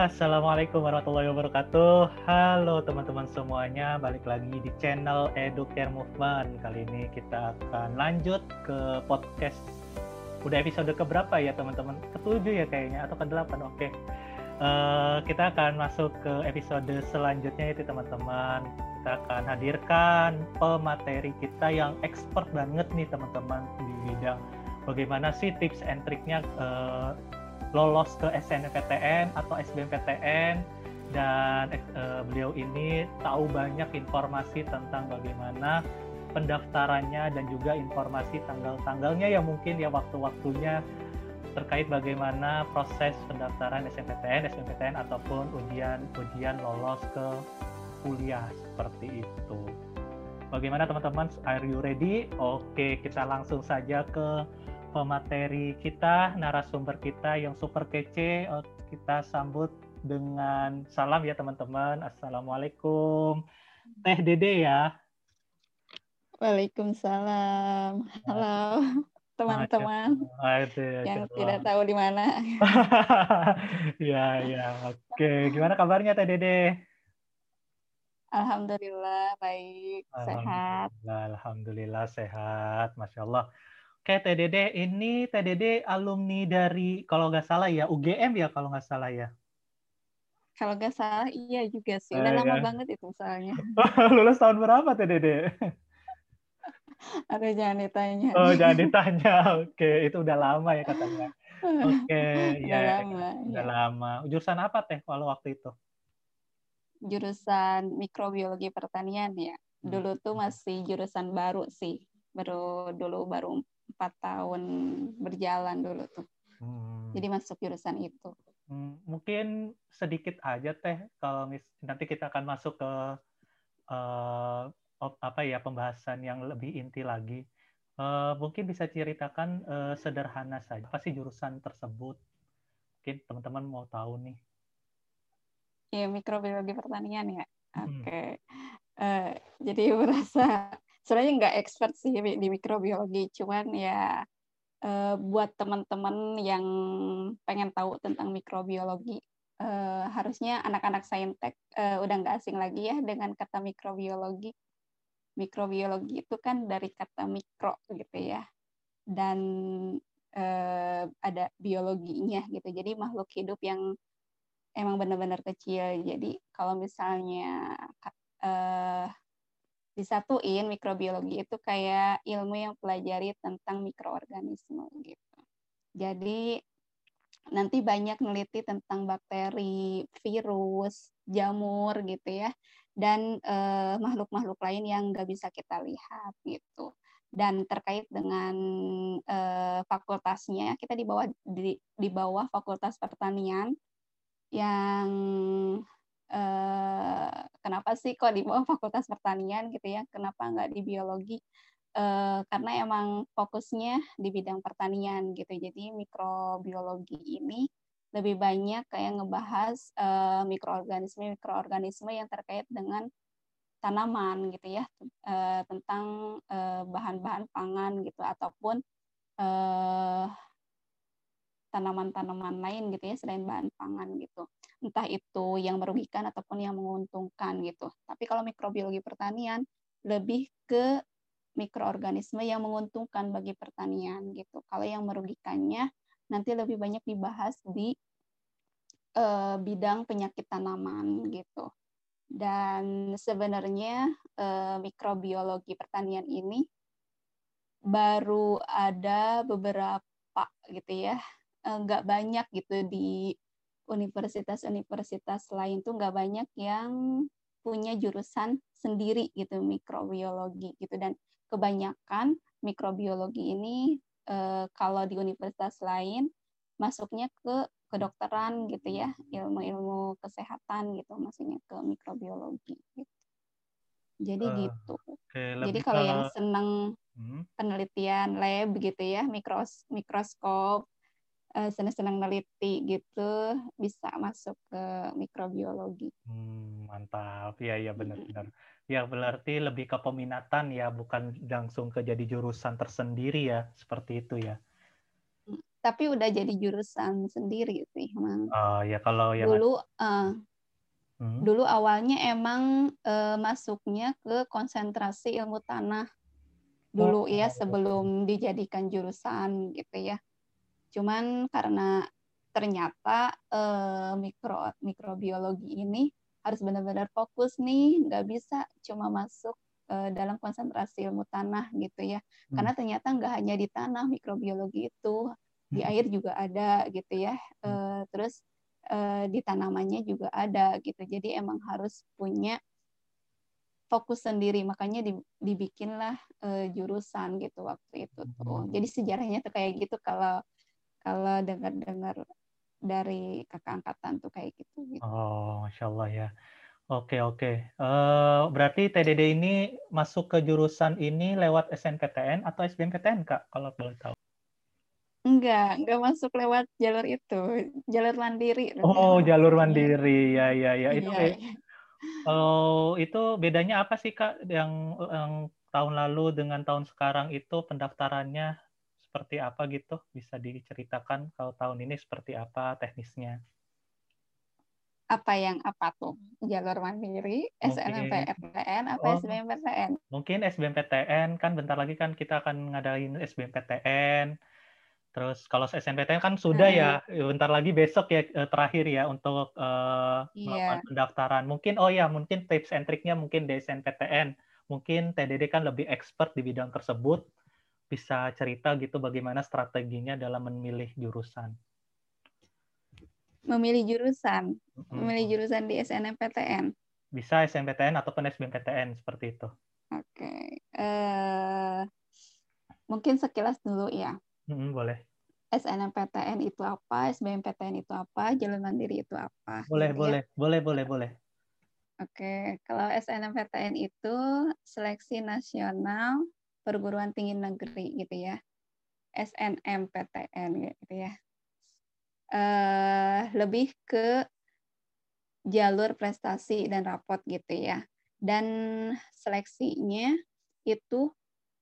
Assalamualaikum warahmatullahi wabarakatuh. Halo teman-teman semuanya, balik lagi di channel Educare Movement. Kali ini kita akan lanjut ke podcast. Udah episode keberapa ya teman-teman? Ketujuh ya kayaknya atau ke delapan? Oke. Uh, kita akan masuk ke episode selanjutnya itu teman-teman. Kita akan hadirkan pemateri kita yang expert banget nih teman-teman di bidang bagaimana sih tips and triknya uh, lolos ke SNMPTN atau SBMPTN dan uh, beliau ini tahu banyak informasi tentang bagaimana pendaftarannya dan juga informasi tanggal-tanggalnya yang mungkin ya waktu-waktunya terkait bagaimana proses pendaftaran SNMPTN, SBMPTN ataupun ujian-ujian lolos ke kuliah seperti itu. Bagaimana teman-teman? Are you ready? Oke, kita langsung saja ke pemateri kita, narasumber kita yang super kece. Oh, kita sambut dengan salam ya teman-teman. Assalamualaikum. Teh Dede ya. Waalaikumsalam. Halo teman-teman yang tidak tahu di mana. ya, ya. Oke, gimana kabarnya Teh Dede? Alhamdulillah baik, sehat. Alhamdulillah sehat, masya Allah. Oke, TDD ini TDD alumni dari kalau nggak salah ya UGM ya kalau nggak salah ya. Kalau nggak salah iya juga sih. Udah eh, lama ya. banget itu soalnya. Lulus tahun berapa TDD? Ada jangan ditanya. Oh, jangan ditanya. Oke, itu udah lama ya katanya. Oke, ya. Udah lama. Udah ya. lama. Jurusan apa Teh kalau waktu itu? Jurusan mikrobiologi pertanian ya. Dulu tuh hmm. masih jurusan baru sih. Baru dulu baru empat tahun berjalan dulu tuh. Hmm. Jadi masuk jurusan itu. Hmm, mungkin sedikit aja teh kalau mis nanti kita akan masuk ke uh, apa ya pembahasan yang lebih inti lagi. Uh, mungkin bisa ceritakan uh, sederhana saja apa sih jurusan tersebut? Mungkin teman-teman mau tahu nih. Ya mikrobiologi pertanian ya. Hmm. Oke. Okay. Uh, jadi merasa sebenarnya nggak expert sih di mikrobiologi cuman ya uh, buat teman-teman yang pengen tahu tentang mikrobiologi uh, harusnya anak-anak saintek uh, udah nggak asing lagi ya dengan kata mikrobiologi. Mikrobiologi itu kan dari kata mikro gitu ya dan uh, ada biologinya gitu. Jadi makhluk hidup yang emang benar-benar kecil. Jadi kalau misalnya uh, disatuin mikrobiologi itu kayak ilmu yang pelajari tentang mikroorganisme gitu. Jadi nanti banyak neliti tentang bakteri, virus, jamur gitu ya, dan eh, makhluk-makhluk lain yang nggak bisa kita lihat gitu. Dan terkait dengan eh, fakultasnya, kita di bawah di, di bawah Fakultas Pertanian yang eh, kenapa sih kok di bawah Fakultas Pertanian gitu ya? Kenapa nggak di biologi? Eh, karena emang fokusnya di bidang pertanian gitu. Jadi mikrobiologi ini lebih banyak kayak ngebahas eh, mikroorganisme mikroorganisme yang terkait dengan tanaman gitu ya tentang bahan-bahan pangan gitu ataupun tanaman-tanaman lain gitu ya selain bahan pangan gitu. Entah itu yang merugikan ataupun yang menguntungkan gitu. Tapi kalau mikrobiologi pertanian lebih ke mikroorganisme yang menguntungkan bagi pertanian gitu. Kalau yang merugikannya nanti lebih banyak dibahas di uh, bidang penyakit tanaman gitu. Dan sebenarnya uh, mikrobiologi pertanian ini baru ada beberapa gitu ya Eh, nggak banyak gitu di universitas-universitas lain tuh nggak banyak yang punya jurusan sendiri gitu mikrobiologi gitu dan kebanyakan mikrobiologi ini eh, kalau di universitas lain masuknya ke kedokteran gitu ya ilmu-ilmu kesehatan gitu maksudnya ke mikrobiologi gitu. jadi uh, gitu okay, jadi kalau yang senang hmm. penelitian lab gitu ya mikros mikroskop senang-senang neliti gitu bisa masuk ke mikrobiologi. Hmm, mantap, ya ya benar-benar. Ya berarti lebih ke peminatan ya, bukan langsung ke jadi jurusan tersendiri ya, seperti itu ya. tapi udah jadi jurusan sendiri sih emang. Oh ya kalau yang dulu uh, hmm. dulu awalnya emang uh, masuknya ke konsentrasi ilmu tanah dulu oh, ya sebelum dijadikan jurusan gitu ya. Cuman karena ternyata uh, mikro mikrobiologi ini harus benar-benar fokus nih, nggak bisa cuma masuk dalam konsentrasi ilmu tanah gitu ya. Hmm. Karena ternyata nggak hanya di tanah mikrobiologi itu, di hmm. air juga ada gitu ya uh, terus uh, di tanamannya juga ada gitu jadi emang harus punya fokus sendiri makanya dibikinlah uh, jurusan gitu waktu itu tuh hmm. jadi sejarahnya tuh kayak gitu kalau kalau dengar-dengar dari kakak angkatan tuh kayak gitu, gitu. oh masya Allah ya Oke oke. Uh, berarti TDD ini masuk ke jurusan ini lewat SNPTN atau SBMPTN kak kalau boleh tahu? Enggak, enggak masuk lewat jalur itu, jalur mandiri. Oh, jalur mandiri, ya, ya, ya. Itu, iya, iya. Oh, itu bedanya apa sih kak yang, yang tahun lalu dengan tahun sekarang itu pendaftarannya seperti apa gitu? Bisa diceritakan kalau tahun ini seperti apa teknisnya? Apa yang apa tuh? Jalur mandiri, SNMPTN, apa oh, SBMPTN? Mungkin SBMPTN kan bentar lagi kan kita akan ngadain SBMPTN Terus kalau SNPTN kan sudah ya, bentar lagi besok ya eh, terakhir ya untuk uh, yeah. pendaftaran. Mungkin oh ya, mungkin tips and triknya mungkin di SNPTN. Mungkin TDD kan lebih expert di bidang tersebut. Bisa cerita gitu bagaimana strateginya dalam memilih jurusan. Memilih jurusan, hmm. memilih jurusan di SNMPTN. Bisa SNPTN ataupun SBMPTN seperti itu. Oke, okay. uh, mungkin sekilas dulu ya Hmm, boleh. SNMPTN itu apa, SBMPTN itu apa, jalur mandiri itu apa. Boleh, gitu boleh, ya. boleh, boleh, boleh. Oke, kalau SNMPTN itu seleksi nasional perguruan tinggi negeri gitu ya. SNMPTN gitu ya. Uh, lebih ke jalur prestasi dan rapot gitu ya. Dan seleksinya itu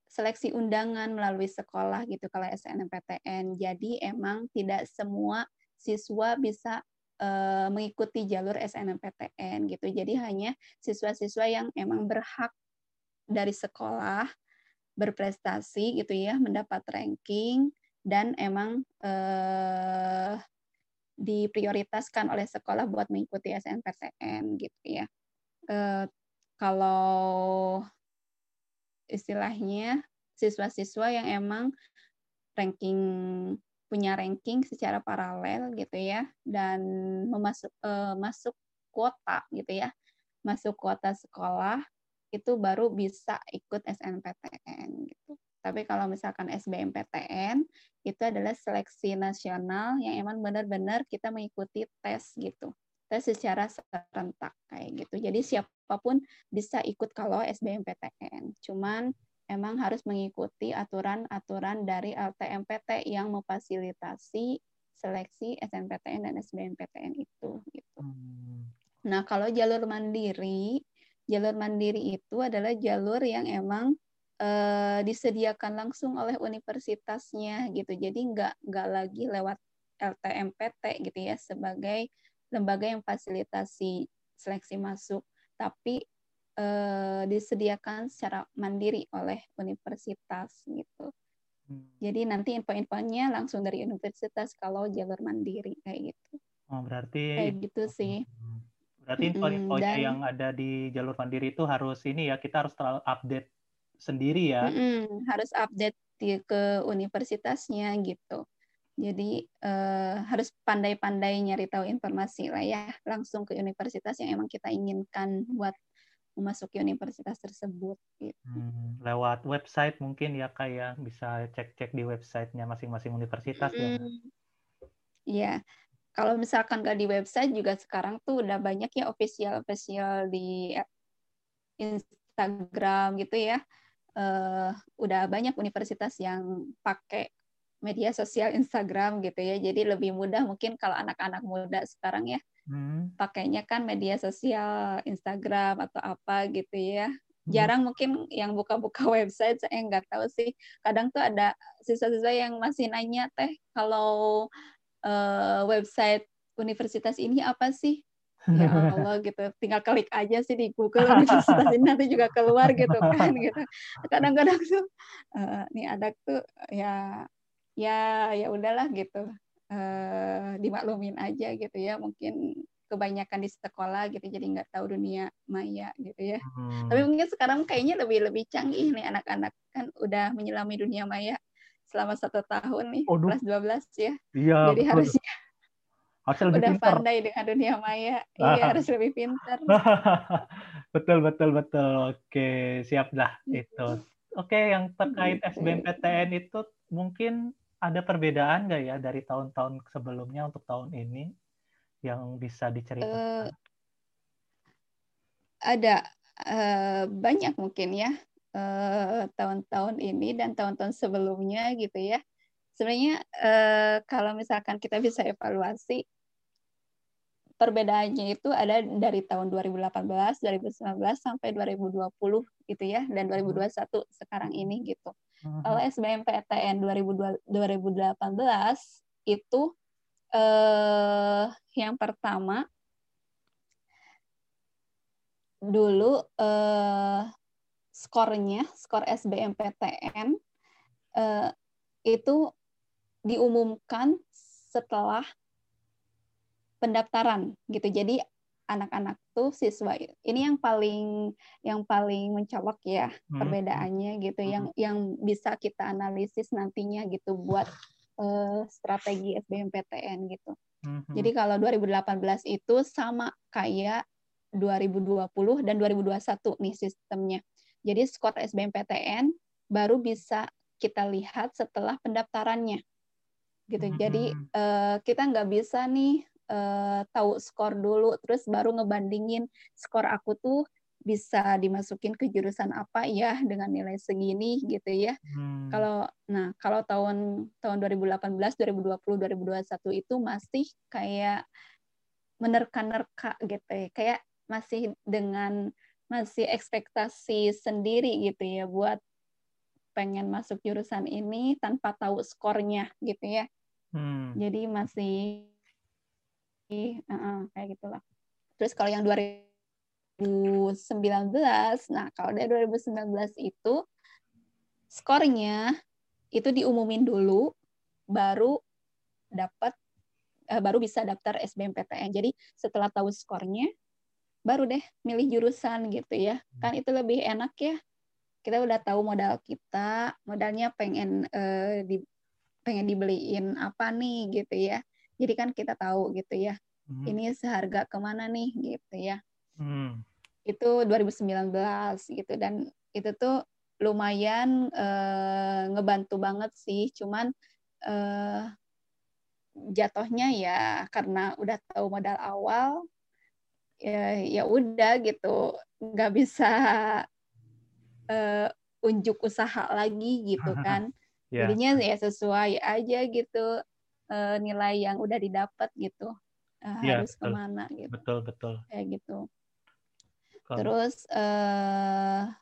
seleksi undangan melalui sekolah gitu kalau SNMPTN. Jadi emang tidak semua siswa bisa uh, mengikuti jalur SNMPTN gitu. Jadi hanya siswa-siswa yang emang berhak dari sekolah berprestasi gitu ya, mendapat ranking dan emang uh, diprioritaskan oleh sekolah buat mengikuti SNMPTN gitu ya. Uh, kalau istilahnya siswa-siswa yang emang ranking punya ranking secara paralel gitu ya dan memasuk uh, masuk kuota gitu ya masuk kuota sekolah itu baru bisa ikut SNPTN gitu tapi kalau misalkan SBMPTN itu adalah seleksi nasional yang emang benar-benar kita mengikuti tes gitu tes secara serentak kayak gitu jadi siapa pun bisa ikut kalau SBMPTN cuman emang harus mengikuti aturan-aturan dari LTMPT yang memfasilitasi seleksi SNPTN dan SBMPTN itu gitu. Hmm. Nah, kalau jalur mandiri, jalur mandiri itu adalah jalur yang emang eh, disediakan langsung oleh universitasnya gitu. Jadi nggak nggak lagi lewat LTMPT gitu ya sebagai lembaga yang fasilitasi seleksi masuk, tapi eh, disediakan secara mandiri oleh universitas gitu. Hmm. Jadi nanti info-infonya langsung dari universitas kalau jalur mandiri kayak gitu. Oh, berarti kayak gitu sih. Berarti info-infonya Dan, yang ada di jalur mandiri itu harus ini ya, kita harus terlalu update sendiri ya. harus update di, ke universitasnya gitu. Jadi eh, harus pandai-pandai nyari tahu informasi lah ya, langsung ke universitas yang emang kita inginkan buat memasuki universitas tersebut. Gitu. Hmm, lewat website mungkin ya kayak ya. bisa cek-cek di websitenya masing-masing universitas hmm, ya. Iya. Kalau misalkan nggak di website juga sekarang tuh udah banyak ya official official di Instagram gitu ya. Uh, udah banyak universitas yang pakai media sosial Instagram gitu ya. Jadi lebih mudah mungkin kalau anak-anak muda sekarang ya hmm. pakainya kan media sosial Instagram atau apa gitu ya jarang mungkin yang buka-buka website saya nggak tahu sih kadang tuh ada siswa-siswa yang masih nanya teh kalau uh, website universitas ini apa sih? Ya Allah gitu. Tinggal klik aja sih di Google universitas ini nanti juga keluar gitu kan gitu. Kadang-kadang tuh uh, nih ada tuh ya ya ya udahlah gitu. Uh, dimaklumin aja gitu ya. Mungkin kebanyakan di sekolah gitu jadi nggak tahu dunia maya gitu ya. Hmm. tapi mungkin sekarang kayaknya lebih lebih canggih nih anak-anak kan udah menyelami dunia maya selama satu tahun nih Aduh. kelas 12 ya iya, jadi betul. harusnya harus lebih udah pintar. pandai dengan dunia maya iya harus lebih pintar betul betul betul oke siap dah itu oke yang terkait gitu. SBMPTN itu mungkin ada perbedaan nggak ya dari tahun-tahun sebelumnya untuk tahun ini yang bisa diceritakan? Uh, ada uh, banyak mungkin ya tahun-tahun uh, ini dan tahun-tahun sebelumnya gitu ya. Sebenarnya uh, kalau misalkan kita bisa evaluasi perbedaannya itu ada dari tahun 2018, 2019 sampai 2020 gitu ya dan 2021 hmm. sekarang ini gitu. Hmm. Kalau SBMPTN 2018 itu eh, yang pertama dulu eh, skornya, skor SBMPTN eh, itu diumumkan setelah pendaftaran gitu. Jadi anak-anak tuh siswa ini yang paling yang paling mencolok ya hmm. perbedaannya gitu hmm. yang yang bisa kita analisis nantinya gitu buat uh, strategi SBMPTN gitu. Mm-hmm. Jadi kalau 2018 itu sama kayak 2020 dan 2021 nih sistemnya. Jadi skor SBMPTN baru bisa kita lihat setelah pendaftarannya. Gitu. Jadi uh, kita nggak bisa nih uh, tahu skor dulu terus baru ngebandingin skor aku tuh bisa dimasukin ke jurusan apa ya dengan nilai segini gitu ya. Hmm. Kalau nah kalau tahun tahun 2018, 2020, 2021 itu masih kayak menerka-nerka gitu ya. Kayak masih dengan masih ekspektasi sendiri gitu ya buat pengen masuk jurusan ini tanpa tahu skornya gitu ya. Hmm. Jadi masih uh, kayak gitulah. Terus kalau yang 2000 2019. Nah, kalau dari 2019 itu skornya itu diumumin dulu baru dapat eh, baru bisa daftar SBMPTN. Jadi setelah tahu skornya baru deh milih jurusan gitu ya. Kan itu lebih enak ya. Kita udah tahu modal kita, modalnya pengen eh, di pengen dibeliin apa nih gitu ya. Jadi kan kita tahu gitu ya. Hmm. Ini seharga ke mana nih gitu ya. Hmm. Itu 2019 gitu dan itu tuh lumayan uh, ngebantu banget sih. Cuman uh, jatuhnya ya karena udah tahu modal awal ya ya udah gitu. Nggak bisa uh, unjuk usaha lagi gitu kan. Yeah. jadinya ya sesuai aja gitu uh, nilai yang udah didapat gitu. Uh, yeah, harus betul. ke mana gitu. Betul betul. Kayak gitu. Terus uh,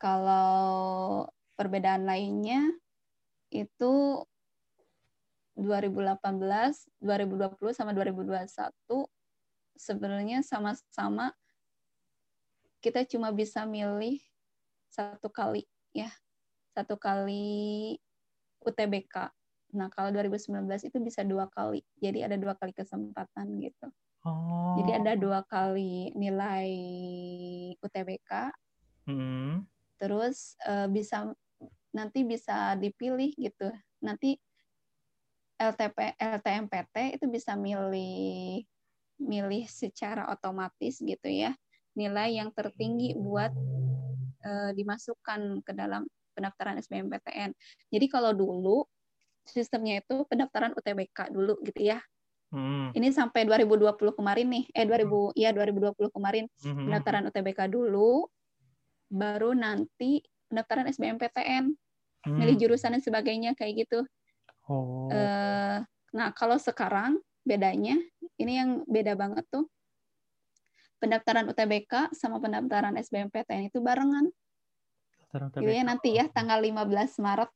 kalau perbedaan lainnya itu 2018, 2020 sama 2021 sebenarnya sama-sama kita cuma bisa milih satu kali ya satu kali UTBK. Nah kalau 2019 itu bisa dua kali, jadi ada dua kali kesempatan gitu. Oh. Jadi ada dua kali nilai UTBK. Hmm. Terus uh, bisa nanti bisa dipilih gitu. Nanti LTP LTMPT itu bisa milih milih secara otomatis gitu ya nilai yang tertinggi buat uh, dimasukkan ke dalam pendaftaran SBMPTN. Jadi kalau dulu sistemnya itu pendaftaran UTBK dulu gitu ya. Hmm. Ini sampai 2020 kemarin nih, eh 2000 hmm. ya 2020 kemarin hmm. pendaftaran UTBK dulu, baru nanti pendaftaran SBMPTN, hmm. milih jurusan dan sebagainya kayak gitu. Oh. Uh, nah kalau sekarang bedanya, ini yang beda banget tuh. pendaftaran UTBK sama pendaftaran SBMPTN itu barengan. Jadi ya nanti ya tanggal 15 Maret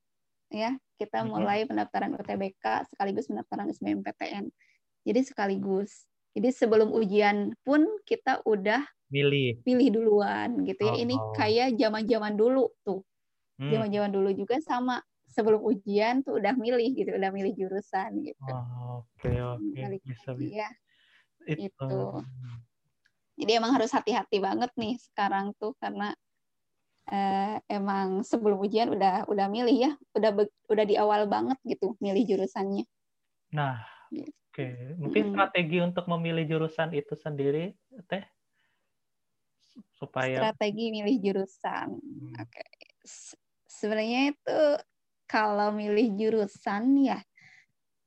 ya kita mulai pendaftaran UTBK sekaligus pendaftaran SBMPTN. Jadi sekaligus. Jadi sebelum ujian pun kita udah milih pilih duluan gitu ya. Oh, Ini kayak zaman-zaman dulu tuh. Hmm. Zaman-zaman hmm. dulu juga sama sebelum ujian tuh udah milih gitu, udah milih jurusan gitu. Oh, oke okay, oke. Okay. Bisa bisa. Ya, itu. itu. Jadi emang harus hati-hati banget nih sekarang tuh karena eh, emang sebelum ujian udah udah milih ya, udah udah di awal banget gitu milih jurusannya. Nah, gitu. oke, okay. mungkin hmm. strategi untuk memilih jurusan itu sendiri, teh, supaya strategi milih jurusan. Hmm. Oke, okay. sebenarnya itu kalau milih jurusan ya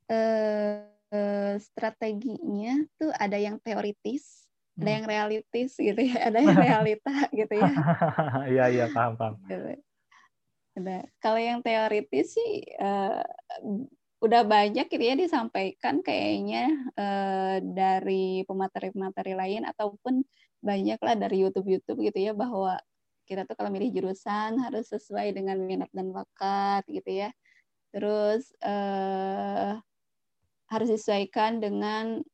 eh, eh, strateginya tuh ada yang teoritis ada hmm. yang realistis gitu ya, ada yang realita gitu ya. Iya iya paham paham. Gitu. Ada. Kalau yang teoritis sih uh, udah banyak gitu ya disampaikan kayaknya uh, dari pemateri-pemateri lain ataupun banyak lah dari YouTube-YouTube gitu ya bahwa kita tuh kalau milih jurusan harus sesuai dengan minat dan bakat gitu ya. Terus uh, harus disesuaikan dengan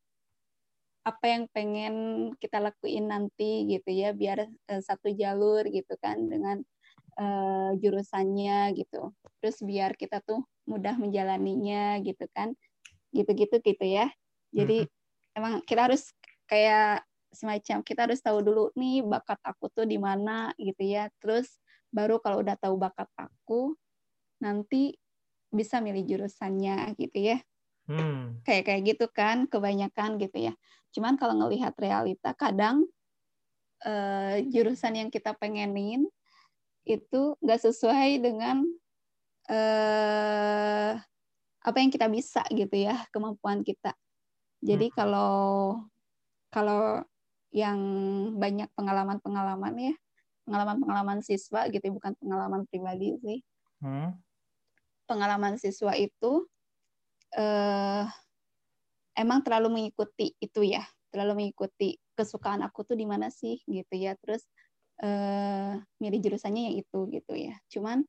apa yang pengen kita lakuin nanti gitu ya biar uh, satu jalur gitu kan dengan uh, jurusannya gitu terus biar kita tuh mudah menjalaninya gitu kan gitu-gitu gitu ya jadi hmm. emang kita harus kayak semacam kita harus tahu dulu nih bakat aku tuh di mana gitu ya terus baru kalau udah tahu bakat aku nanti bisa milih jurusannya gitu ya hmm. kayak kayak gitu kan kebanyakan gitu ya cuman kalau ngelihat realita kadang uh, jurusan yang kita pengenin itu nggak sesuai dengan uh, apa yang kita bisa gitu ya kemampuan kita jadi hmm. kalau kalau yang banyak pengalaman-pengalaman ya. Pengalaman-pengalaman siswa gitu bukan pengalaman pribadi sih. Hmm. pengalaman siswa itu uh, emang terlalu mengikuti itu ya. Terlalu mengikuti kesukaan aku tuh di mana sih gitu ya. Terus uh, milih jurusannya yang itu gitu ya. Cuman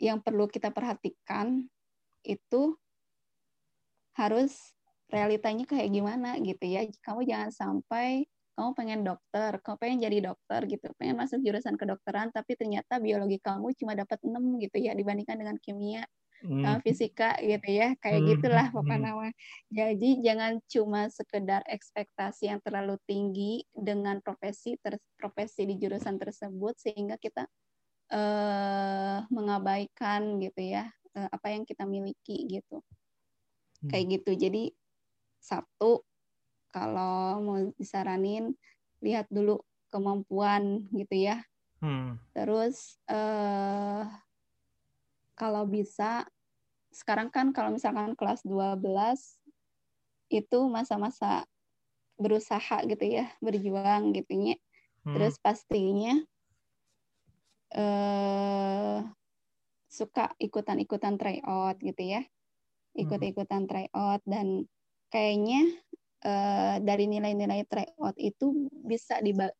yang perlu kita perhatikan itu harus realitanya kayak gimana gitu ya kamu jangan sampai kamu pengen dokter, kamu pengen jadi dokter gitu, pengen masuk jurusan kedokteran, tapi ternyata biologi kamu cuma dapat 6 gitu ya dibandingkan dengan kimia hmm. fisika gitu ya kayak hmm. gitulah hmm. pokoknya hmm. jadi jangan cuma sekedar ekspektasi yang terlalu tinggi dengan profesi ter profesi di jurusan tersebut sehingga kita uh, mengabaikan gitu ya uh, apa yang kita miliki gitu hmm. kayak gitu jadi satu kalau mau disaranin lihat dulu kemampuan gitu ya hmm. terus uh, kalau bisa sekarang kan kalau misalkan kelas 12 itu masa-masa berusaha gitu ya, berjuang gitu ya. Hmm. Terus pastinya eh suka ikutan-ikutan tryout gitu ya. Ikut-ikutan tryout dan kayaknya eh, dari nilai-nilai tryout itu bisa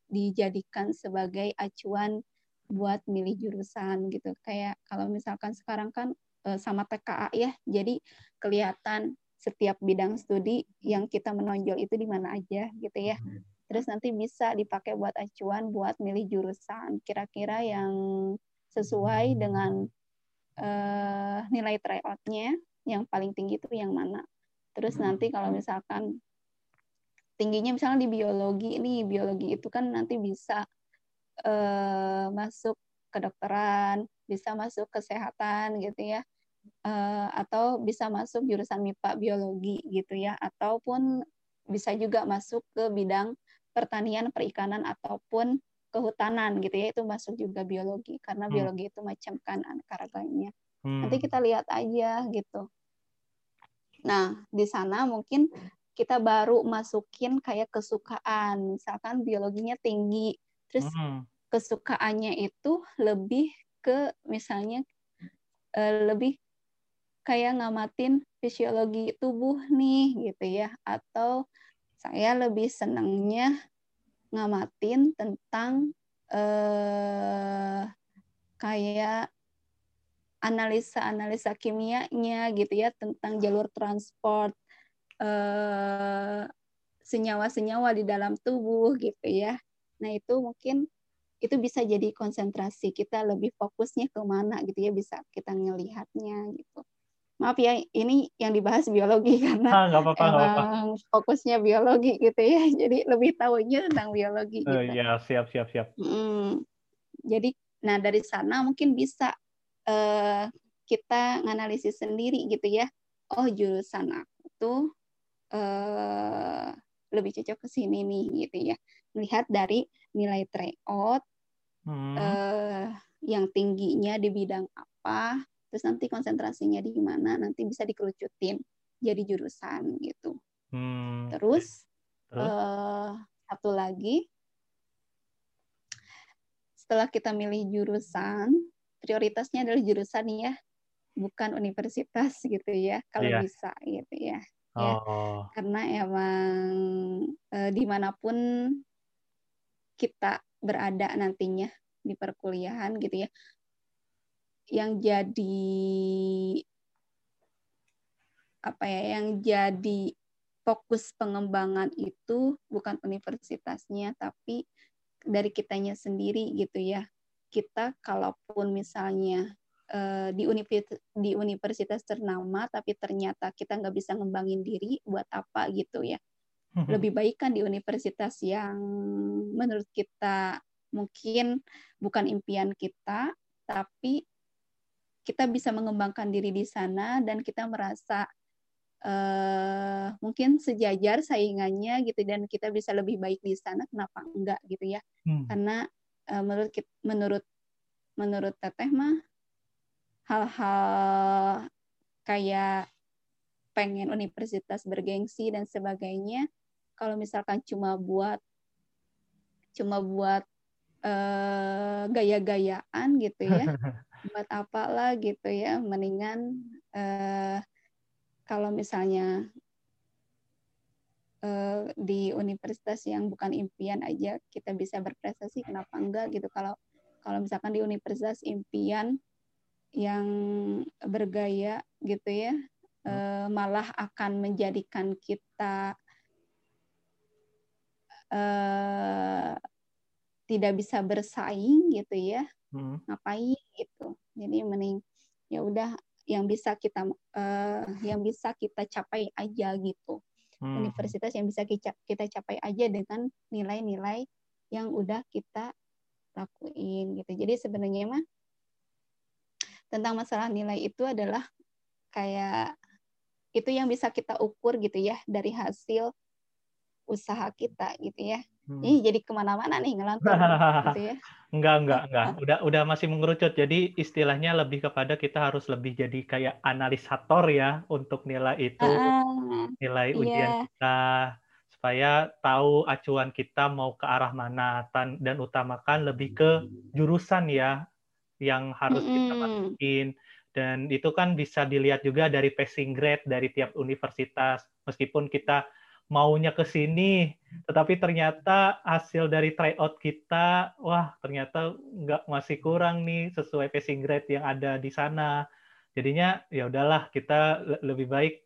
dijadikan sebagai acuan buat milih jurusan gitu. Kayak kalau misalkan sekarang kan uh, sama TKA ya, jadi kelihatan setiap bidang studi yang kita menonjol itu di mana aja gitu ya. Hmm. Terus nanti bisa dipakai buat acuan buat milih jurusan kira-kira yang sesuai dengan uh, nilai tryoutnya yang paling tinggi itu yang mana. Terus hmm. nanti kalau misalkan tingginya misalnya di biologi ini biologi itu kan nanti bisa uh, masuk kedokteran, bisa masuk kesehatan gitu ya, uh, atau bisa masuk jurusan MIPA biologi gitu ya, ataupun bisa juga masuk ke bidang pertanian, perikanan ataupun kehutanan gitu ya, itu masuk juga biologi karena hmm. biologi itu macam kan aneka Hmm. Nanti kita lihat aja gitu. Nah, di sana mungkin kita baru masukin kayak kesukaan, misalkan biologinya tinggi, terus hmm. kesukaannya itu lebih ke misalnya uh, lebih kayak ngamatin fisiologi tubuh nih gitu ya. Atau saya lebih senangnya ngamatin tentang eh, kayak analisa-analisa kimianya gitu ya tentang jalur transport eh, senyawa-senyawa di dalam tubuh gitu ya. Nah itu mungkin itu bisa jadi konsentrasi kita lebih fokusnya ke mana gitu ya bisa kita ngelihatnya gitu. Maaf ya ini yang dibahas biologi karena ah, gak apa -apa, emang apa -apa. fokusnya biologi gitu ya jadi lebih tahunya tentang biologi. Oh, gitu. Uh, ya siap siap siap. Hmm, jadi nah dari sana mungkin bisa uh, kita nganalisis sendiri gitu ya. Oh jurusan aku tuh uh, lebih cocok ke sini nih gitu ya. Melihat dari nilai tryout hmm. uh, yang tingginya di bidang apa, terus nanti konsentrasinya di mana, nanti bisa dikerucutin jadi jurusan gitu. Hmm. Terus? Uh, satu lagi, setelah kita milih jurusan, prioritasnya adalah jurusan ya, bukan universitas gitu ya, kalau yeah. bisa gitu ya ya oh. karena emang e, di mana pun kita berada nantinya di perkuliahan gitu ya yang jadi apa ya yang jadi fokus pengembangan itu bukan universitasnya tapi dari kitanya sendiri gitu ya kita kalaupun misalnya Eh, di universitas di universitas ternama tapi ternyata kita nggak bisa ngembangin diri buat apa gitu ya mhm. lebih baik kan di universitas yang menurut kita mungkin bukan impian kita tapi kita bisa mengembangkan diri di sana dan kita merasa uh, mungkin sejajar saingannya gitu dan kita bisa lebih baik di sana kenapa enggak gitu ya hmm. karena menurut menurut menurut teteh mah hal-hal kayak pengen universitas bergengsi dan sebagainya kalau misalkan cuma buat cuma buat uh, gaya-gayaan gitu ya buat apalah gitu ya mendingan uh, kalau misalnya uh, di universitas yang bukan impian aja kita bisa berprestasi kenapa enggak gitu? Kalau kalau misalkan di universitas impian yang bergaya gitu ya e, malah akan menjadikan kita e, tidak bisa bersaing gitu ya. Hmm. ngapain gitu? Jadi mending ya udah yang bisa kita e, yang bisa kita capai aja gitu hmm. universitas yang bisa kita capai aja dengan nilai-nilai yang udah kita lakuin gitu jadi sebenarnya mah tentang masalah nilai itu adalah kayak itu yang bisa kita ukur gitu ya dari hasil usaha kita gitu ya. Hmm. Ini jadi ke mana-mana nih ngelantur gitu ya. Enggak, enggak, enggak. Udah, udah masih mengerucut. Jadi istilahnya lebih kepada kita harus lebih jadi kayak analisator ya untuk nilai itu, uh, nilai ujian yeah. kita supaya tahu acuan kita mau ke arah mana dan utamakan lebih ke jurusan ya yang harus mm -hmm. kita masukin dan itu kan bisa dilihat juga dari passing grade dari tiap universitas meskipun kita maunya ke sini tetapi ternyata hasil dari tryout kita wah ternyata nggak masih kurang nih sesuai passing grade yang ada di sana jadinya ya udahlah kita lebih baik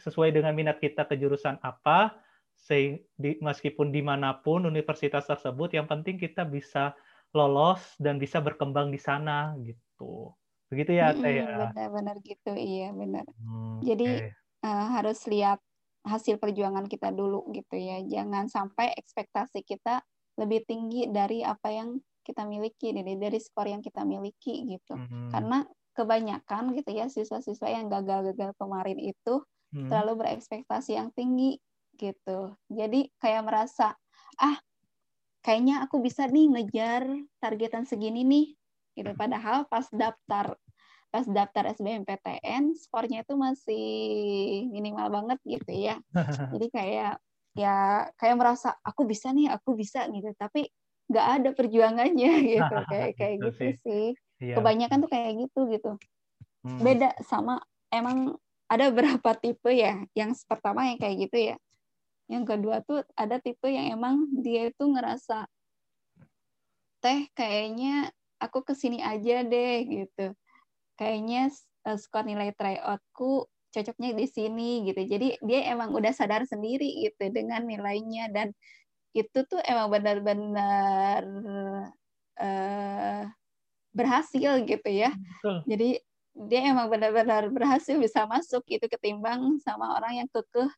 sesuai dengan minat kita ke jurusan apa sehingga meskipun di mana pun universitas tersebut yang penting kita bisa lolos dan bisa berkembang di sana gitu. Begitu ya, Teh ya? Benar-benar gitu, iya benar. Hmm, Jadi okay. uh, eh, harus lihat hasil perjuangan kita dulu gitu ya. Jangan sampai ekspektasi kita lebih tinggi dari apa yang kita miliki, dari dari skor yang kita miliki gitu. Hmm. Karena kebanyakan gitu ya siswa-siswa yang gagal-gagal kemarin itu hmm. terlalu berekspektasi yang tinggi gitu. Jadi kayak merasa ah kayaknya aku bisa nih ngejar targetan segini nih gitu padahal pas daftar pas daftar SBMPTN skornya itu masih minimal banget gitu ya. Jadi kayak ya kayak merasa aku bisa nih aku bisa gitu. Tapi nggak ada perjuangannya gitu. Kayak kayak gitu, sih. iya. kebanyakan tuh kayak gitu gitu. Hmm. beda sama emang ada beberapa tipe ya. Yang pertama yang kayak gitu ya. Yang kedua tuh ada tipe yang emang dia itu ngerasa teh kayaknya aku ke sini aja deh gitu kayaknya uh, skor nilai tryoutku cocoknya di sini gitu. Jadi dia emang udah sadar sendiri gitu dengan nilainya. Dan itu tuh emang benar-benar uh, berhasil gitu ya. Betul. jadi dia emang benar-benar berhasil bisa masuk gitu ketimbang sama orang yang kekeh.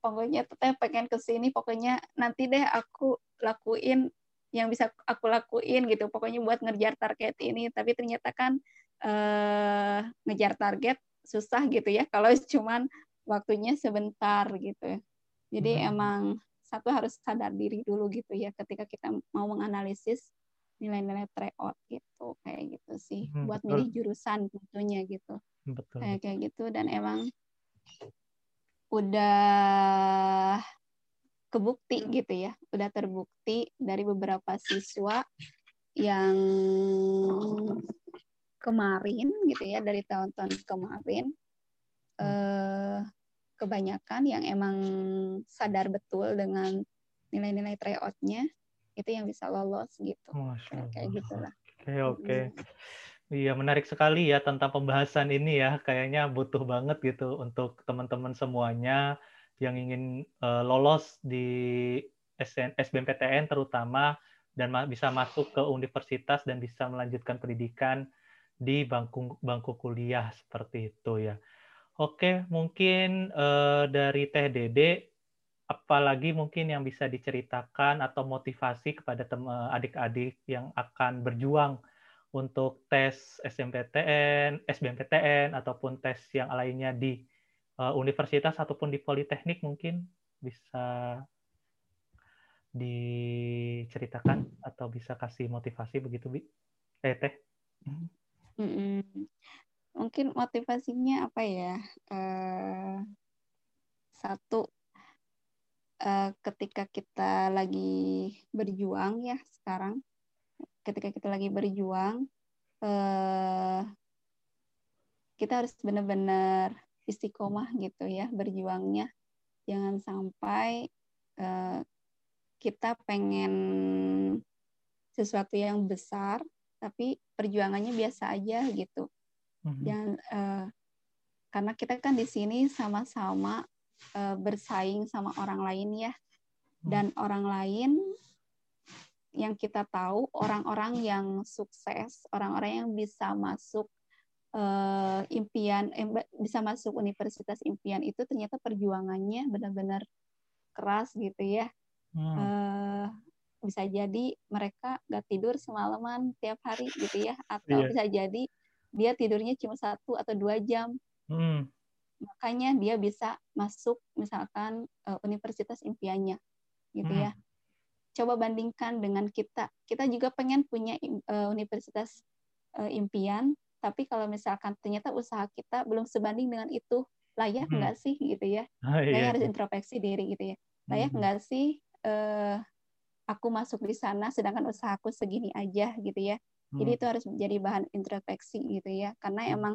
Pokoknya teteh pengen ke sini pokoknya nanti deh aku lakuin yang bisa aku lakuin gitu. Pokoknya buat ngejar target ini. Tapi ternyata kan eh, ngejar target susah gitu ya. Kalau cuman waktunya sebentar gitu. Jadi hmm. emang satu harus sadar diri dulu gitu ya ketika kita mau menganalisis nilai-nilai tryout gitu. Kayak gitu sih. Hmm, buat betul. milih jurusan tentunya gitu. Betul, kayak kayak gitu. Dan emang udah kebukti gitu ya. Udah terbukti dari beberapa siswa yang kemarin gitu ya dari tahun-tahun kemarin hmm. eh, kebanyakan yang emang sadar betul dengan nilai-nilai tryoutnya itu yang bisa lolos gitu. Masya kayak gitulah. Oke oke. Iya menarik sekali ya tentang pembahasan ini ya. Kayaknya butuh banget gitu untuk teman-teman semuanya yang ingin uh, lolos di SN, SBMPTN terutama dan ma bisa masuk ke universitas dan bisa melanjutkan pendidikan di bangku bangku kuliah seperti itu ya. Oke, mungkin uh, dari Teh Dede apalagi mungkin yang bisa diceritakan atau motivasi kepada adik-adik yang akan berjuang untuk tes SMPTN, SBMPTN ataupun tes yang lainnya di uh, universitas ataupun di politeknik mungkin bisa diceritakan atau bisa kasih motivasi begitu bi? Eh teh mm mungkin motivasinya apa ya? Uh, satu uh, ketika kita lagi berjuang ya sekarang ketika kita lagi berjuang uh, kita harus benar-benar istiqomah gitu ya berjuangnya. Jangan sampai uh, kita pengen sesuatu yang besar tapi perjuangannya biasa aja gitu mm-hmm. jangan uh, karena kita kan di sini sama-sama uh, bersaing sama orang lain ya hmm. dan orang lain yang kita tahu orang-orang yang sukses, orang-orang yang bisa masuk uh, impian, eh, bisa masuk universitas impian itu ternyata perjuangannya benar-benar keras gitu ya. Hmm. Uh, bisa jadi mereka gak tidur semalaman tiap hari gitu ya, atau yeah. bisa jadi dia tidurnya cuma satu atau dua jam. Hmm makanya dia bisa masuk misalkan uh, universitas impiannya gitu hmm. ya coba bandingkan dengan kita kita juga pengen punya uh, universitas uh, impian tapi kalau misalkan ternyata usaha kita belum sebanding dengan itu layak hmm. nggak sih gitu ya oh, iya. harus introspeksi diri gitu ya layak hmm. nggak sih uh, aku masuk di sana sedangkan usahaku segini aja gitu ya hmm. jadi itu harus menjadi bahan introspeksi gitu ya karena hmm. emang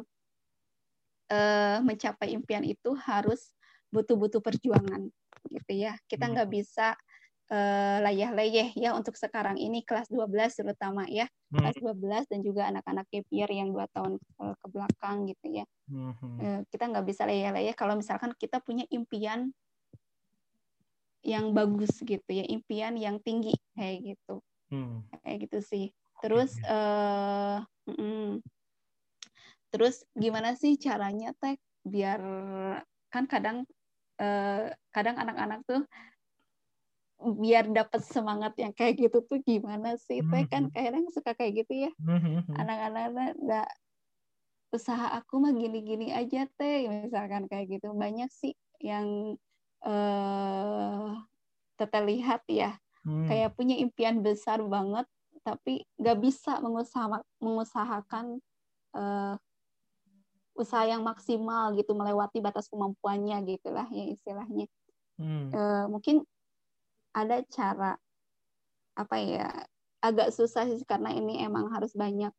uh, mencapai impian itu harus butuh-butuh perjuangan gitu ya. Kita hmm. nggak hmm. bisa uh, layah-layeh ya untuk sekarang ini kelas 12 terutama ya. Hmm. Kelas 12 dan juga anak-anak gap yang dua tahun ke belakang gitu ya. Hmm. Uh, kita nggak bisa layah-layeh kalau misalkan kita punya impian yang bagus gitu ya, impian yang tinggi kayak gitu. Hmm. Kayak gitu sih. Terus uh, mm, Terus gimana sih caranya teh biar kan kadang eh, kadang anak-anak tuh biar dapat semangat yang kayak gitu tuh gimana sih teh kan mm-hmm. kadang suka kayak gitu ya anak-anak enggak usaha aku mah gini-gini aja teh misalkan kayak gitu banyak sih yang teteh lihat ya hmm. kayak punya impian besar banget tapi nggak bisa mengusaha mengusahakan uh, usaha yang maksimal gitu melewati batas kemampuannya gitulah ya istilahnya hmm. e, mungkin ada cara apa ya agak susah sih karena ini emang harus banyak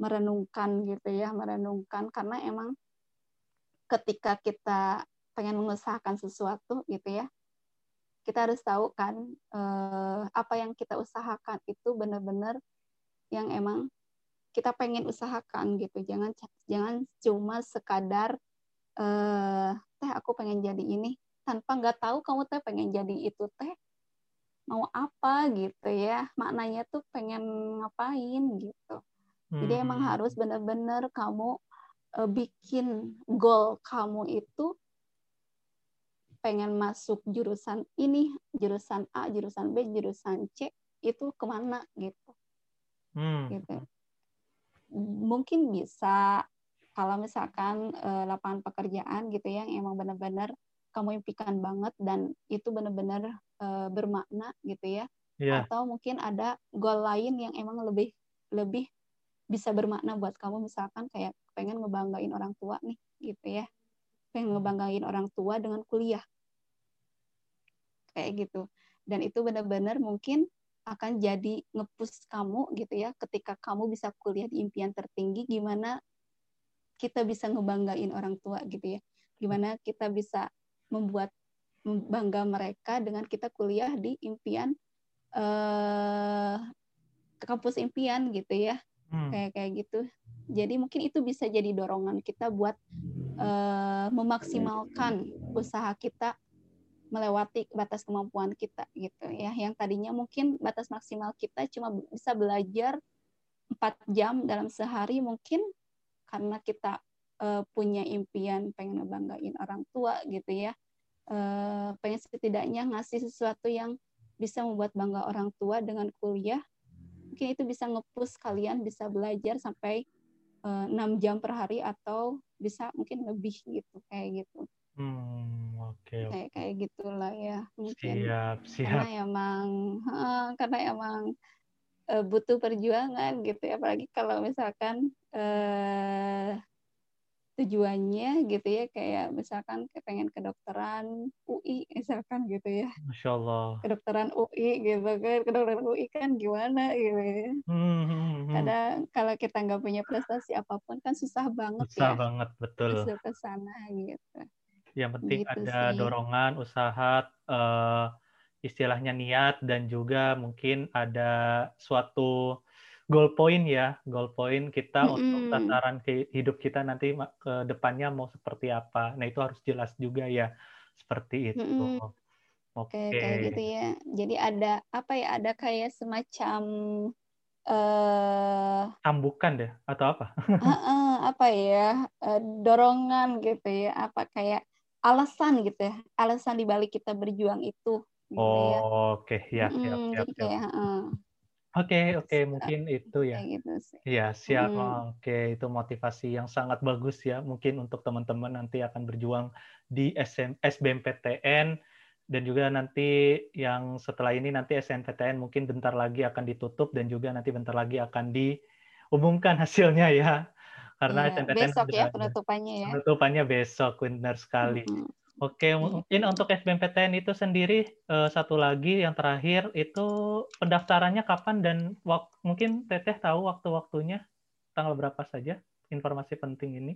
merenungkan gitu ya merenungkan karena emang ketika kita pengen mengusahakan sesuatu gitu ya. Kita harus tahu kan uh, apa yang kita usahakan itu benar-benar yang emang kita pengen usahakan gitu. Jangan jangan cuma sekadar uh, teh aku pengen jadi ini tanpa nggak tahu kamu teh pengen jadi itu teh mau apa gitu ya. Maknanya tuh pengen ngapain gitu. Jadi emang hmm. harus benar-benar kamu uh, bikin goal kamu itu pengen masuk jurusan ini jurusan A jurusan B jurusan C itu ke mana gitu hmm. gitu mungkin bisa kalau misalkan uh, lapangan pekerjaan gitu ya yang emang benar-benar kamu impikan banget dan itu benar-benar uh, bermakna gitu ya yeah. atau mungkin ada goal lain yang emang lebih lebih bisa bermakna buat kamu misalkan kayak pengen ngebanggain orang tua nih gitu ya pengen ngebanggain orang tua dengan kuliah. Kayak gitu. Dan itu benar-benar mungkin akan jadi ngepus kamu gitu ya ketika kamu bisa kuliah di impian tertinggi gimana kita bisa ngebanggain orang tua gitu ya. Gimana kita bisa membuat bangga mereka dengan kita kuliah di impian eh, kampus impian gitu ya. Hmm. kayak kayak gitu jadi mungkin itu bisa jadi dorongan kita buat eh, memaksimalkan usaha kita melewati batas kemampuan kita gitu ya. Yang tadinya mungkin batas maksimal kita cuma bisa belajar empat jam dalam sehari mungkin karena kita uh, punya impian pengen ngebanggain orang tua gitu ya uh, pengen setidaknya ngasih sesuatu yang bisa membuat bangga orang tua dengan kuliah mungkin itu bisa ngepus kalian bisa belajar sampai eh, 6 jam per hari atau bisa mungkin lebih gitu kayak gitu. Hmm, okay, kayak kayak gitulah ya mungkin. Siap siap. karena emang uh, karena emang uh, butuh perjuangan gitu ya. Apalagi kalau misalkan uh, tujuannya gitu ya kayak misalkan pengen kedokteran UI misalkan gitu ya Masya Allah kedokteran UI gitu kan kedokteran UI kan gimana gitu ya hmm, hmm, hmm. hmm. kadang kalau kita nggak punya prestasi apa pun kan susah banget susah ya banget betul masuk ke sana gitu yang penting gitu ada sih. dorongan usaha uh, istilahnya niat dan juga mungkin ada suatu goal point ya, goal point kita mm -hmm. untuk sasaran hidup kita nanti ke depannya mau seperti apa. Nah, itu harus jelas juga ya seperti itu. Mm -hmm. Oke, okay. kayak gitu ya. Jadi ada apa ya? Ada kayak semacam eh uh, tambukan deh atau apa? uh, uh, apa ya? Uh, dorongan gitu ya. Apa kayak alasan gitu ya. Alasan dibalik kita berjuang itu. Gitu oh, ya. oke, okay. ya, siap, siap, siap. Jadi kayak, uh, Oke, oke, mungkin itu ya. gitu Iya, siap. Hmm. Oke, itu motivasi yang sangat bagus ya. Mungkin untuk teman-teman nanti akan berjuang di SM, SBMPTN dan juga nanti yang setelah ini nanti SNPTN mungkin bentar lagi akan ditutup dan juga nanti bentar lagi akan diumumkan hasilnya ya. Karena ya, SNPTN besok ya penutupannya ya. Penutupannya besok, benar sekali. Hmm. Oke, iya. mungkin untuk SBMPTN itu sendiri uh, satu lagi yang terakhir itu pendaftarannya kapan dan wak mungkin Teteh tahu waktu-waktunya tanggal berapa saja informasi penting ini?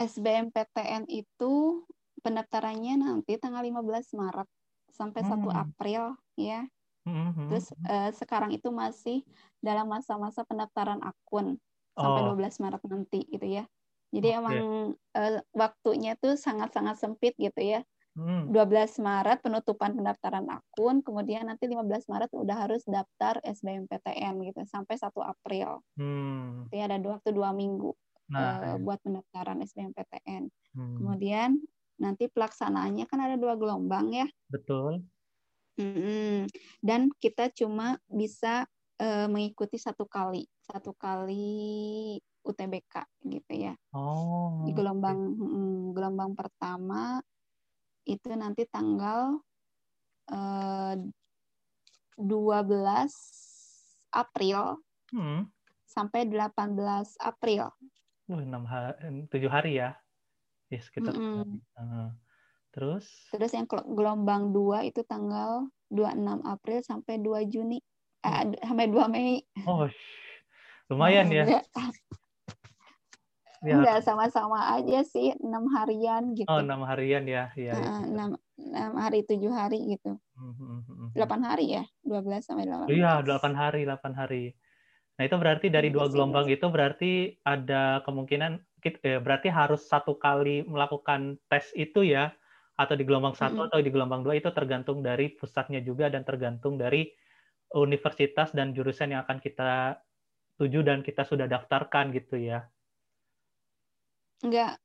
SBMPTN itu pendaftarannya nanti tanggal 15 Maret sampai hmm. 1 April ya. Hmm. hmm Terus uh, sekarang itu masih dalam masa-masa pendaftaran akun sampai oh. 12 Maret nanti gitu ya. Jadi okay. emang uh, waktunya tuh sangat-sangat sempit gitu ya. Hmm. 12 Maret penutupan pendaftaran akun, kemudian nanti 15 Maret udah harus daftar SBMPTN gitu sampai 1 April. Hmm. Jadi ada waktu dua minggu nah, uh, buat pendaftaran SBMPTN. Hmm. Kemudian nanti pelaksanaannya kan ada dua gelombang ya. Betul. Hmm. Dan kita cuma bisa uh, mengikuti satu kali, satu kali UTBK gitu ya. Oh. Di gelombang hmm, gelombang pertama itu nanti tanggal eh, 12 April hmm. sampai 18 April. Uh, 6 hari, 7 hari ya. Ya sekitar. -hmm. uh, terus? Terus yang gelombang 2 itu tanggal 26 April sampai 2 Juni. Eh, sampai 2 Mei. Oh, lumayan ya. Ya. Enggak sama-sama aja sih enam harian gitu. Oh enam harian ya, ya. Uh, enam enam hari tujuh hari gitu delapan hari ya 12 sampai delapan iya delapan hari delapan hari nah itu berarti dari dua gelombang itu berarti ada kemungkinan eh, berarti harus satu kali melakukan tes itu ya atau di gelombang satu mm -hmm. atau di gelombang dua itu tergantung dari pusatnya juga dan tergantung dari universitas dan jurusan yang akan kita tuju dan kita sudah daftarkan gitu ya enggak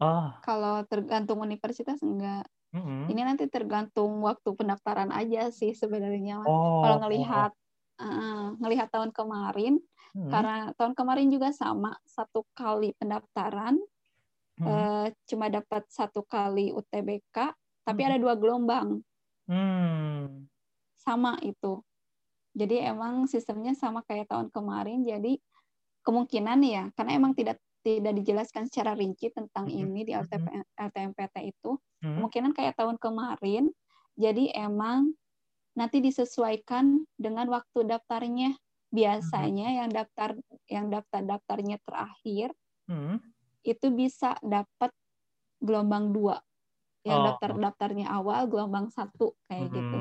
oh kalau tergantung universitas enggak mm-hmm. ini nanti tergantung waktu pendaftaran aja sih sebenarnya oh, kalau ngelihat oh. uh, ngelihat tahun kemarin mm-hmm. karena tahun kemarin juga sama satu kali pendaftaran mm-hmm. uh, cuma dapat satu kali UTBK tapi mm-hmm. ada dua gelombang mm. sama itu jadi emang sistemnya sama kayak tahun kemarin jadi kemungkinan ya karena emang tidak tidak dijelaskan secara rinci tentang mm-hmm. ini di LTP, LTMPT itu mm-hmm. kemungkinan kayak tahun kemarin jadi emang nanti disesuaikan dengan waktu daftarnya biasanya mm-hmm. yang daftar yang daftar daftarnya terakhir mm-hmm. itu bisa dapat gelombang dua yang oh. daftar daftarnya awal gelombang satu kayak hmm, gitu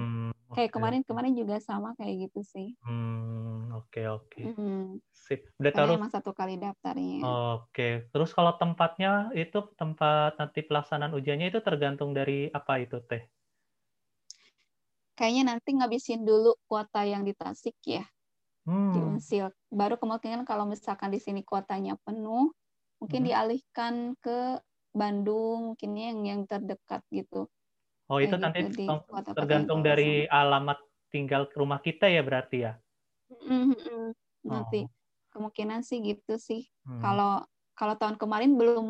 kayak kemarin kemarin juga sama kayak gitu sih hmm, oke oke okay. hmm. sip udah taruh emang satu kali daftarnya oke okay. terus kalau tempatnya itu tempat nanti pelaksanaan ujiannya itu tergantung dari apa itu teh kayaknya nanti ngabisin dulu kuota yang di Tasik ya hmm. di Unsil baru kemungkinan kalau misalkan di sini kuotanya penuh mungkin hmm. dialihkan ke Bandung mungkin yang yang terdekat gitu. Oh itu nanti gitu, tergantung dari alamat tinggal ke rumah kita ya berarti ya? Nanti oh. kemungkinan sih gitu sih. Hmm. Kalau kalau tahun kemarin belum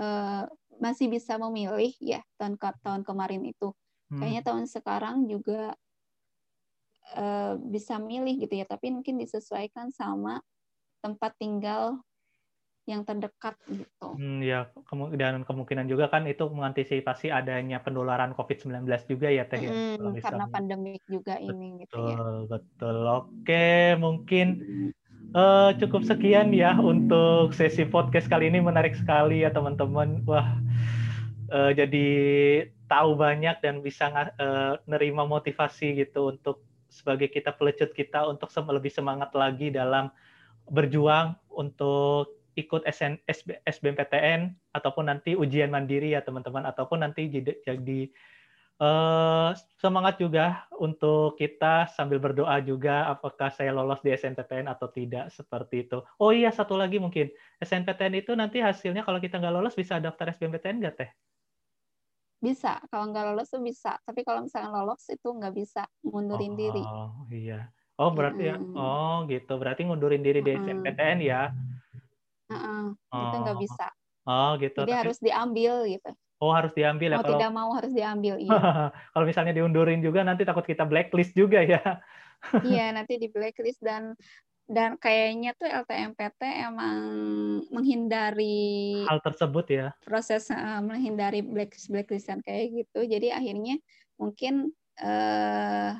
uh, masih bisa memilih ya tahun tahun kemarin itu. Hmm. Kayaknya tahun sekarang juga uh, bisa milih gitu ya, tapi mungkin disesuaikan sama tempat tinggal yang terdekat gitu. Hmm, ya, dan kemungkinan juga kan itu mengantisipasi adanya penularan COVID-19 juga ya Teh ya. Hmm, karena pandemik juga ini betul, gitu ya. Betul, Oke, mungkin uh, cukup sekian ya untuk sesi podcast kali ini menarik sekali ya teman-teman. Wah, uh, jadi tahu banyak dan bisa uh, nerima motivasi gitu untuk sebagai kita pelecut kita untuk lebih semangat lagi dalam berjuang untuk ikut SN, SB, SBMPTN ataupun nanti ujian mandiri ya teman-teman ataupun nanti jadi, jadi uh, semangat juga untuk kita sambil berdoa juga apakah saya lolos di SNPTN atau tidak seperti itu. Oh iya satu lagi mungkin SNPTN itu nanti hasilnya kalau kita nggak lolos bisa daftar SBMPTN nggak teh? Bisa, kalau nggak lolos tuh bisa. Tapi kalau misalnya lolos itu nggak bisa mundurin oh, diri. Oh iya. Oh berarti hmm. ya. Oh gitu. Berarti ngundurin diri di SNPTN ya. Uh-uh, oh. Itu nggak bisa. Oh gitu. Jadi Tapi... harus diambil gitu. Oh harus diambil ya. Mau kalau... tidak mau harus diambil. Iya. kalau misalnya diundurin juga nanti takut kita blacklist juga ya. iya nanti di blacklist dan dan kayaknya tuh LTMPT emang menghindari hal tersebut ya. Proses uh, menghindari blacklist blacklistan kayak gitu. Jadi akhirnya mungkin uh,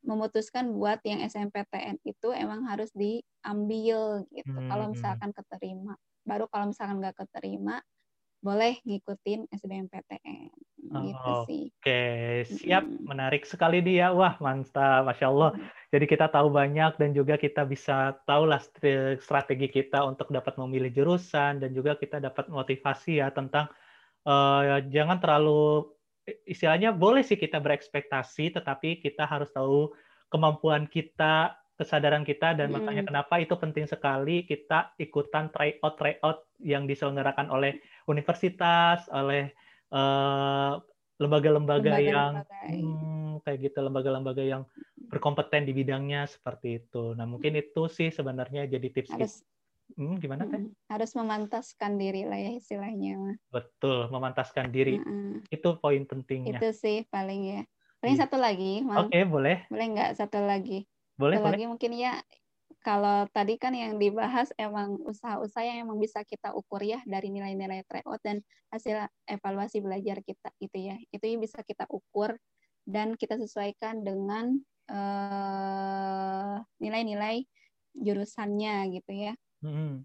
memutuskan buat yang SMPTN itu emang harus diambil gitu. Hmm. Kalau misalkan keterima, baru kalau misalkan nggak keterima, boleh ngikutin SBMPTN oh, gitu sih. Oke, siap. Hmm. Menarik sekali dia. Wah, mantap. Masya Allah. Hmm. Jadi kita tahu banyak dan juga kita bisa tahu lah strategi kita untuk dapat memilih jurusan dan juga kita dapat motivasi ya tentang uh, jangan terlalu istilahnya boleh sih kita berekspektasi, tetapi kita harus tahu kemampuan kita, kesadaran kita, dan hmm. makanya kenapa itu penting sekali kita ikutan tryout tryout yang diselenggarakan oleh universitas, oleh uh, lembaga-lembaga yang hmm, kayak gitu, lembaga-lembaga yang berkompeten di bidangnya seperti itu. Nah mungkin itu sih sebenarnya jadi tips. Harus Hmm, gimana teh? Harus memantaskan diri lah ya istilahnya. Betul, memantaskan diri. Uh-uh. Itu poin pentingnya. Itu sih paling ya. Paling hmm. satu lagi. Oke, okay, boleh. Boleh nggak satu lagi? Boleh, satu boleh. lagi mungkin ya kalau tadi kan yang dibahas emang usaha-usaha yang emang bisa kita ukur ya dari nilai-nilai tryout dan hasil evaluasi belajar kita itu ya. Itu yang bisa kita ukur dan kita sesuaikan dengan uh, nilai-nilai jurusannya gitu ya. Hmm.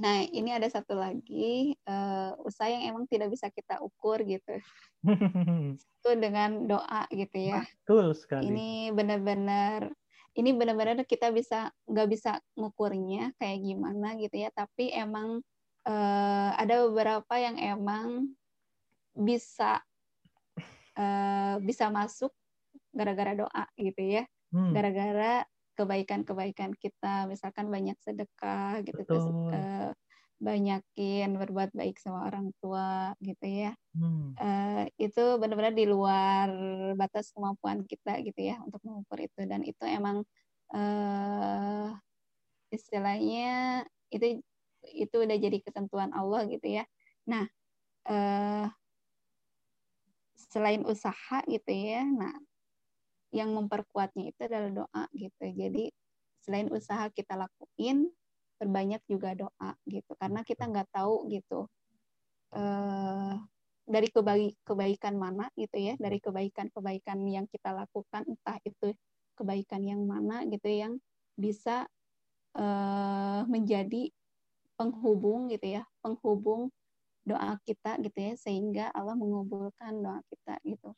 Nah, ini ada satu lagi uh, usaha yang emang tidak bisa kita ukur gitu. Itu dengan doa gitu ya. Betul sekali. Ini benar-benar ini benar-benar kita bisa nggak bisa ngukurnya kayak gimana gitu ya, tapi emang uh, ada beberapa yang emang bisa uh, bisa masuk gara-gara doa gitu ya. Hmm. Gara-gara kebaikan-kebaikan kita. Misalkan banyak sedekah gitu terus uh, banyakin berbuat baik sama orang tua gitu ya. Hmm. uh, itu benar-benar di luar batas kemampuan kita gitu ya untuk mengukur itu. Dan itu emang uh, istilahnya itu itu udah jadi ketentuan Allah gitu ya. Nah uh, selain usaha gitu ya nah yang memperkuatnya itu adalah doa gitu. Jadi selain usaha kita lakuin, perbanyak juga doa gitu. Karena kita nggak tahu gitu eh, dari kebaik kebaikan mana gitu ya, dari kebaikan-kebaikan yang kita lakukan, entah itu kebaikan yang mana gitu yang bisa eh, menjadi penghubung gitu ya, penghubung doa kita gitu ya sehingga Allah mengabulkan doa kita gitu.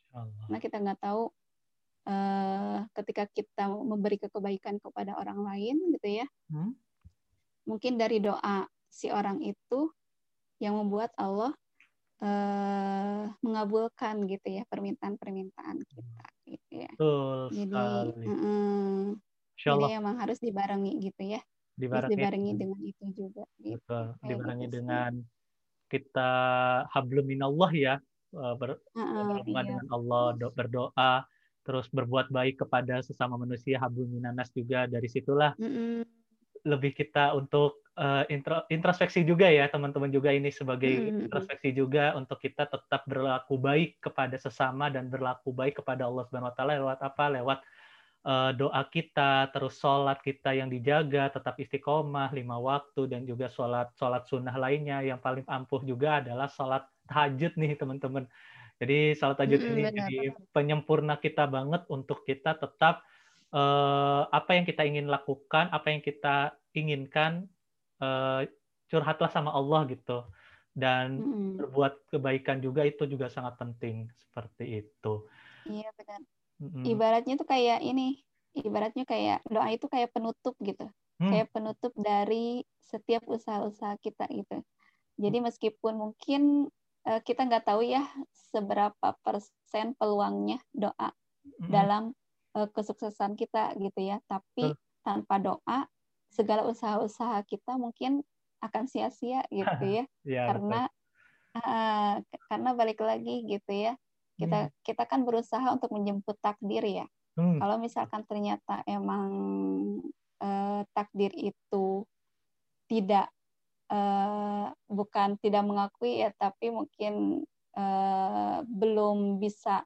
Karena kita nggak tahu uh, ketika kita memberi kebaikan kepada orang lain gitu ya hmm? mungkin dari doa si orang itu yang membuat Allah uh, mengabulkan gitu ya permintaan-permintaan kita gitu ya Betul jadi uh, jadi emang harus dibarengi gitu ya dibarengi, harus dibarengi dengan itu juga gitu. Betul. dibarengi gitu dengan kita hablum minallah ya ber, uh, uh, iya. dengan Allah berdoa terus berbuat baik kepada sesama manusia habul minanas juga dari situlah mm-hmm. lebih kita untuk uh, intro, introspeksi juga ya teman-teman juga ini sebagai mm-hmm. introspeksi juga untuk kita tetap berlaku baik kepada sesama dan berlaku baik kepada Allah Subhanahu wa taala lewat apa lewat uh, doa kita terus sholat kita yang dijaga tetap istiqomah lima waktu dan juga sholat sholat sunnah lainnya yang paling ampuh juga adalah sholat tahajud nih teman-teman jadi salat tahajud hmm, ini benar, jadi penyempurna kita banget untuk kita tetap uh, apa yang kita ingin lakukan, apa yang kita inginkan uh, curhatlah sama Allah gitu. Dan hmm. berbuat kebaikan juga itu juga sangat penting seperti itu. Iya benar. Hmm. Ibaratnya tuh kayak ini, ibaratnya kayak doa itu kayak penutup gitu. Hmm. Kayak penutup dari setiap usaha-usaha kita gitu. Jadi meskipun mungkin kita nggak tahu ya seberapa persen peluangnya doa mm-hmm. dalam uh, kesuksesan kita gitu ya. Tapi uh. tanpa doa segala usaha-usaha kita mungkin akan sia-sia gitu ya. ya karena uh, karena balik lagi gitu ya. Kita hmm. kita kan berusaha untuk menjemput takdir ya. Hmm. Kalau misalkan ternyata emang uh, takdir itu tidak uh, bukan tidak mengakui ya tapi mungkin uh, belum bisa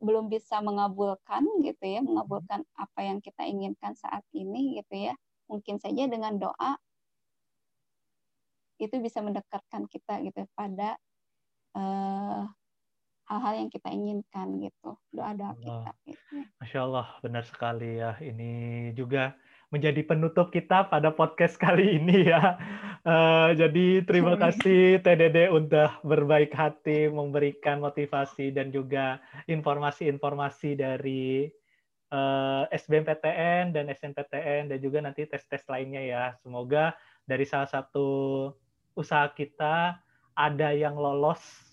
belum bisa mengabulkan gitu ya mengabulkan apa yang kita inginkan saat ini gitu ya. Mungkin saja dengan doa itu bisa mendekatkan kita gitu pada eh, hal-hal yang kita inginkan gitu doa doa kita gitu. Masya Allah benar sekali ya. Ini juga menjadi penutup kita pada podcast kali ini ya. Uh, jadi terima kasih TDD udah berbaik hati memberikan motivasi dan juga informasi-informasi dari uh, eh, SBMPTN dan SNPTN dan juga nanti tes-tes lainnya ya. Semoga dari salah satu usaha kita ada yang lolos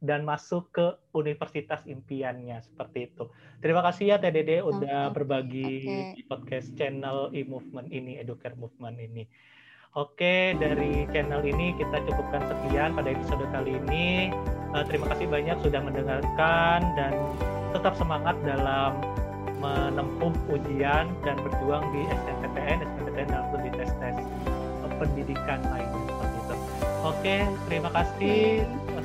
dan masuk ke universitas impiannya seperti itu. Terima kasih ya TDD udah okay. berbagi okay. di podcast channel e-movement ini, Educare Movement ini. Oke, dari channel ini kita cukupkan sekian pada episode kali ini. Uh, terima kasih banyak sudah mendengarkan dan tetap semangat dalam menempuh ujian dan berjuang di SNPTN, SNPTN dan di tes-tes pendidikan lainnya seperti itu. Oke, terima kasih.